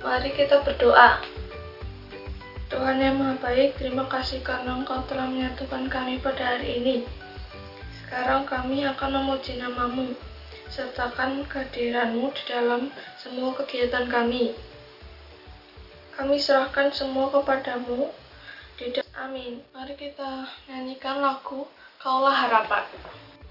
mari kita berdoa. Tuhan yang Maha Baik, terima kasih karena Engkau telah menyatukan kami pada hari ini. Sekarang kami akan memuji namamu, sertakan kehadiranmu di dalam semua kegiatan kami. Kami serahkan semua kepadamu. Di Amin. Mari kita nyanyikan lagu Kaulah Harapan.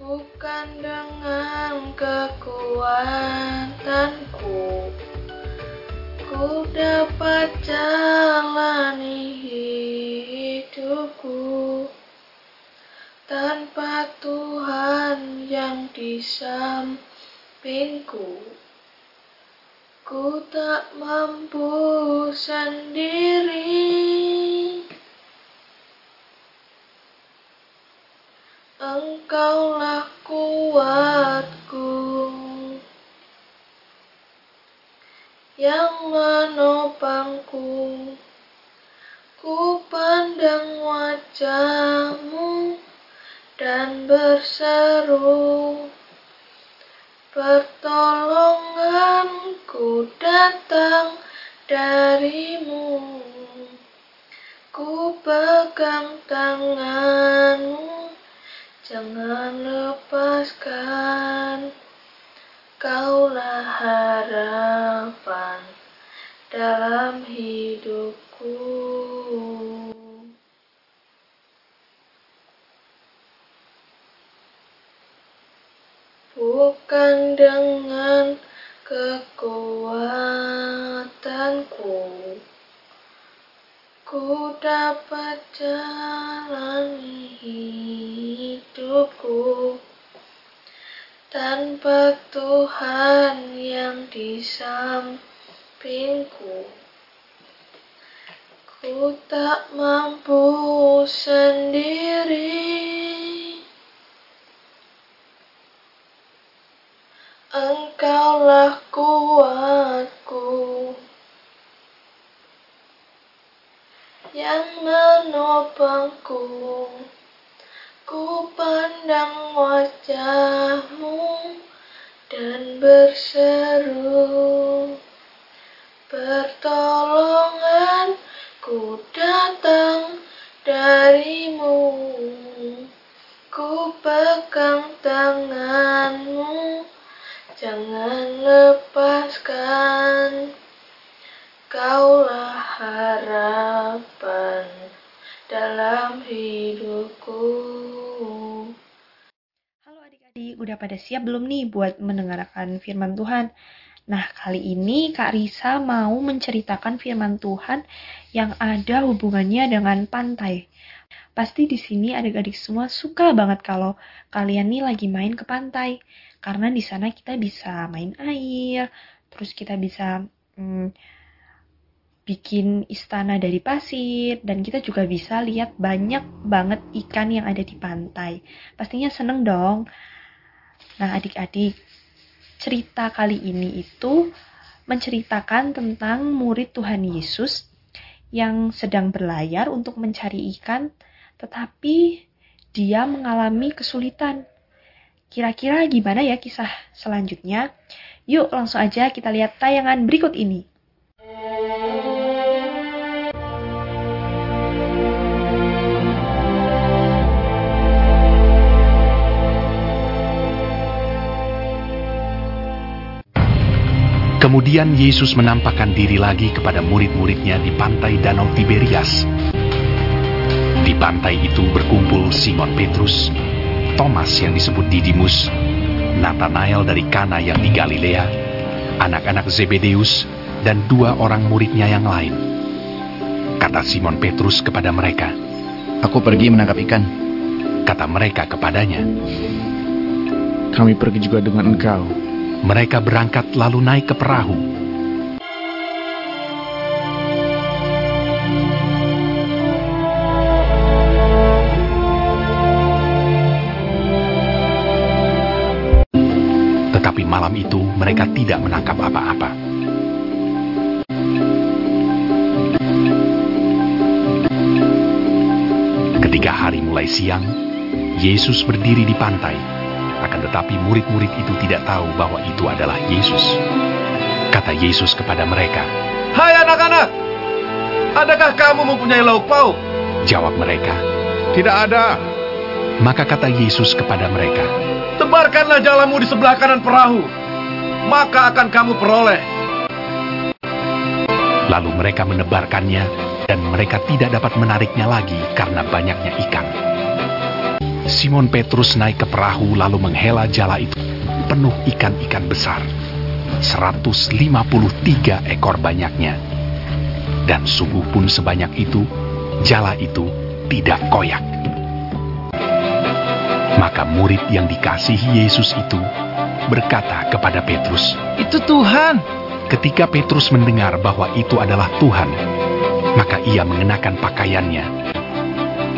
Bukan dengan kekuatanku Ku dapat jalani hidupku Tanpa Tuhan yang di sampingku. Ku tak mampu sendiri. Engkaulah kuatku yang menopangku. Ku pandang wajahmu dan berseru Pertolonganku datang darimu. Ku pegang tanganmu Jangan lepaskan Kaulah harapan dalam hidupku. Bukan dengan kekuatanku, ku dapat jalani hidupku tanpa Tuhan yang di sampingku. Ku tak mampu sendiri. Engkaulah kuatku yang menopangku. Ku pandang wajahmu dan berseru Pertolonganku datang darimu Ku pegang tanganmu Jangan lepaskan Kaulah harapan dalam hidupku udah pada siap belum nih buat mendengarkan firman Tuhan? Nah, kali ini Kak Risa mau menceritakan firman Tuhan yang ada hubungannya dengan pantai. Pasti di sini adik-adik semua suka banget kalau kalian nih lagi main ke pantai. Karena di sana kita bisa main air, terus kita bisa hmm, bikin istana dari pasir, dan kita juga bisa lihat banyak banget ikan yang ada di pantai. Pastinya seneng dong. Nah, adik-adik, cerita kali ini itu menceritakan tentang murid Tuhan Yesus yang sedang berlayar untuk mencari ikan, tetapi dia mengalami kesulitan. Kira-kira gimana ya kisah selanjutnya? Yuk langsung aja kita lihat tayangan berikut ini. Kemudian Yesus menampakkan diri lagi kepada murid-muridnya di pantai Danau Tiberias. Di pantai itu berkumpul Simon Petrus, Thomas yang disebut Didimus, Nathanael dari Kana yang di Galilea, anak-anak Zebedeus, dan dua orang muridnya yang lain. Kata Simon Petrus kepada mereka, Aku pergi menangkap ikan. Kata mereka kepadanya, Kami pergi juga dengan engkau. Mereka berangkat lalu naik ke perahu. Tetapi malam itu mereka tidak menangkap apa-apa. Ketika hari mulai siang, Yesus berdiri di pantai akan tetapi murid-murid itu tidak tahu bahwa itu adalah Yesus. Kata Yesus kepada mereka, Hai anak-anak, adakah kamu mempunyai lauk pauk? Jawab mereka. Tidak ada. Maka kata Yesus kepada mereka, Tebarkanlah jalamu di sebelah kanan perahu, maka akan kamu peroleh. Lalu mereka menebarkannya dan mereka tidak dapat menariknya lagi karena banyaknya ikan. Simon Petrus naik ke perahu lalu menghela jala itu penuh ikan-ikan besar. 153 ekor banyaknya. Dan sungguh pun sebanyak itu, jala itu tidak koyak. Maka murid yang dikasihi Yesus itu berkata kepada Petrus, Itu Tuhan. Ketika Petrus mendengar bahwa itu adalah Tuhan, maka ia mengenakan pakaiannya,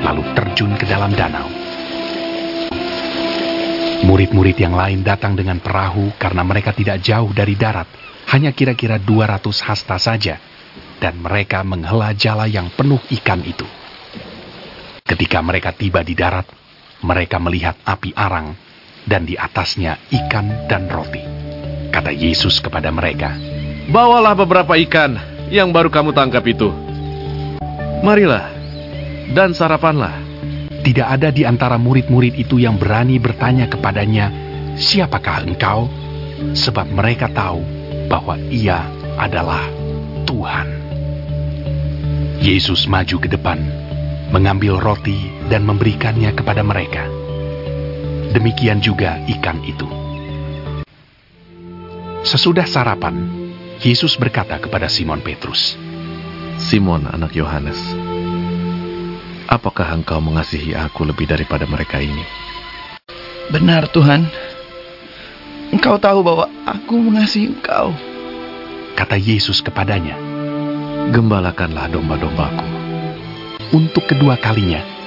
lalu terjun ke dalam danau. Murid-murid yang lain datang dengan perahu karena mereka tidak jauh dari darat, hanya kira-kira 200 hasta saja, dan mereka menghela jala yang penuh ikan itu. Ketika mereka tiba di darat, mereka melihat api arang, dan di atasnya ikan dan roti. Kata Yesus kepada mereka, Bawalah beberapa ikan yang baru kamu tangkap itu. Marilah, dan sarapanlah. Tidak ada di antara murid-murid itu yang berani bertanya kepadanya, "Siapakah engkau?" Sebab mereka tahu bahwa Ia adalah Tuhan. Yesus maju ke depan, mengambil roti dan memberikannya kepada mereka. Demikian juga ikan itu. Sesudah sarapan, Yesus berkata kepada Simon Petrus, Simon anak Yohanes, apakah engkau mengasihi aku lebih daripada mereka ini? Benar Tuhan. Engkau tahu bahwa aku mengasihi Engkau. kata Yesus kepadanya, Gembalakanlah domba-dombaku. untuk kedua kalinya.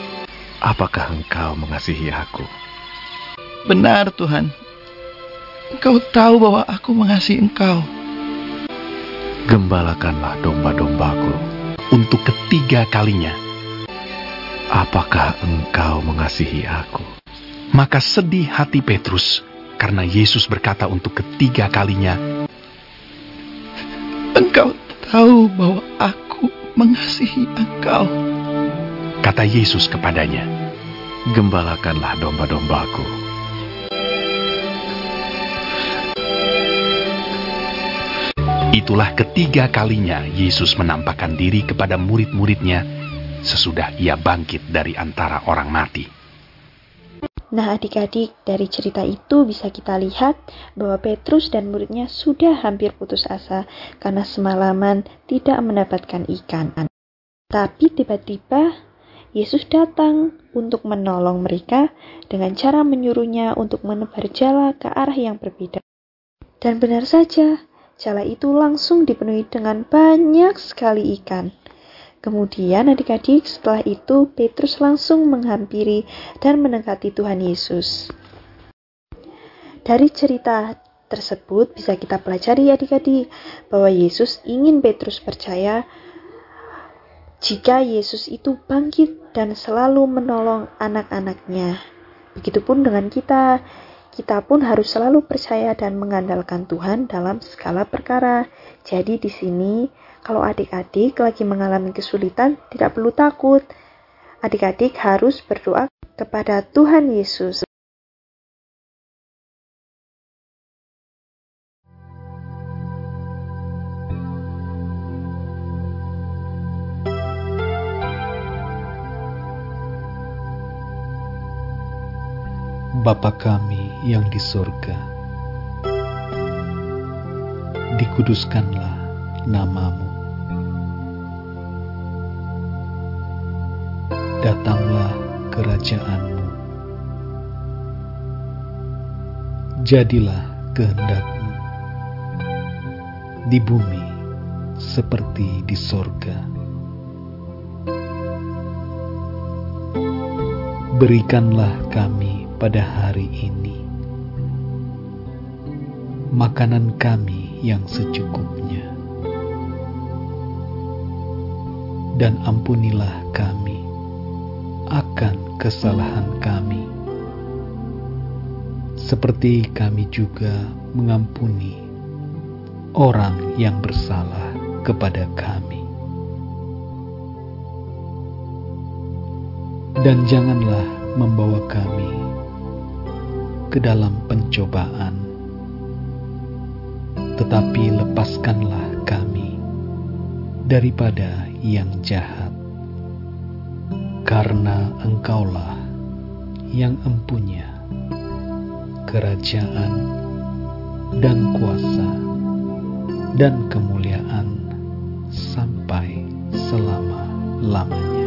Apakah engkau mengasihi aku? Benar Tuhan. Engkau tahu bahwa aku mengasihi Engkau. Gembalakanlah domba-dombaku. Untuk ketiga kalinya, Apakah engkau mengasihi aku? maka sedih hati Petrus karena Yesus berkata untuk ketiga kalinya, Engkau tahu bahwa aku mengasihi Engkau. Kata Yesus kepadanya, Gembalakanlah domba-dombaku. Itulah ketiga kalinya Yesus menampakkan diri kepada murid-muridnya sesudah ia bangkit dari antara orang mati. Nah, adik-adik, dari cerita itu bisa kita lihat bahwa Petrus dan muridnya sudah hampir putus asa karena semalaman tidak mendapatkan ikan. Tapi tiba-tiba Yesus datang untuk menolong mereka dengan cara menyuruhnya untuk menebar jala ke arah yang berbeda. Dan benar saja, jala itu langsung dipenuhi dengan banyak sekali ikan. Kemudian adik-adik setelah itu Petrus langsung menghampiri dan mendekati Tuhan Yesus. Dari cerita tersebut bisa kita pelajari adik-adik bahwa Yesus ingin Petrus percaya jika Yesus itu bangkit dan selalu menolong anak-anaknya. Begitupun dengan kita, kita pun harus selalu percaya dan mengandalkan Tuhan dalam segala perkara. Jadi di sini kalau adik-adik lagi mengalami kesulitan, tidak perlu takut. Adik-adik harus berdoa kepada Tuhan Yesus. Bapa kami yang di surga, dikuduskanlah namamu. Datanglah kerajaanmu. Jadilah kehendakmu di bumi seperti di sorga. Berikanlah kami pada hari ini. Makanan kami yang secukupnya. Dan ampunilah kami akan kesalahan kami, seperti kami juga mengampuni orang yang bersalah kepada kami. Dan janganlah membawa kami ke dalam pencobaan, tetapi lepaskanlah kami daripada yang jahat, karena Engkaulah yang empunya kerajaan dan kuasa dan kemuliaan sampai selama-lamanya.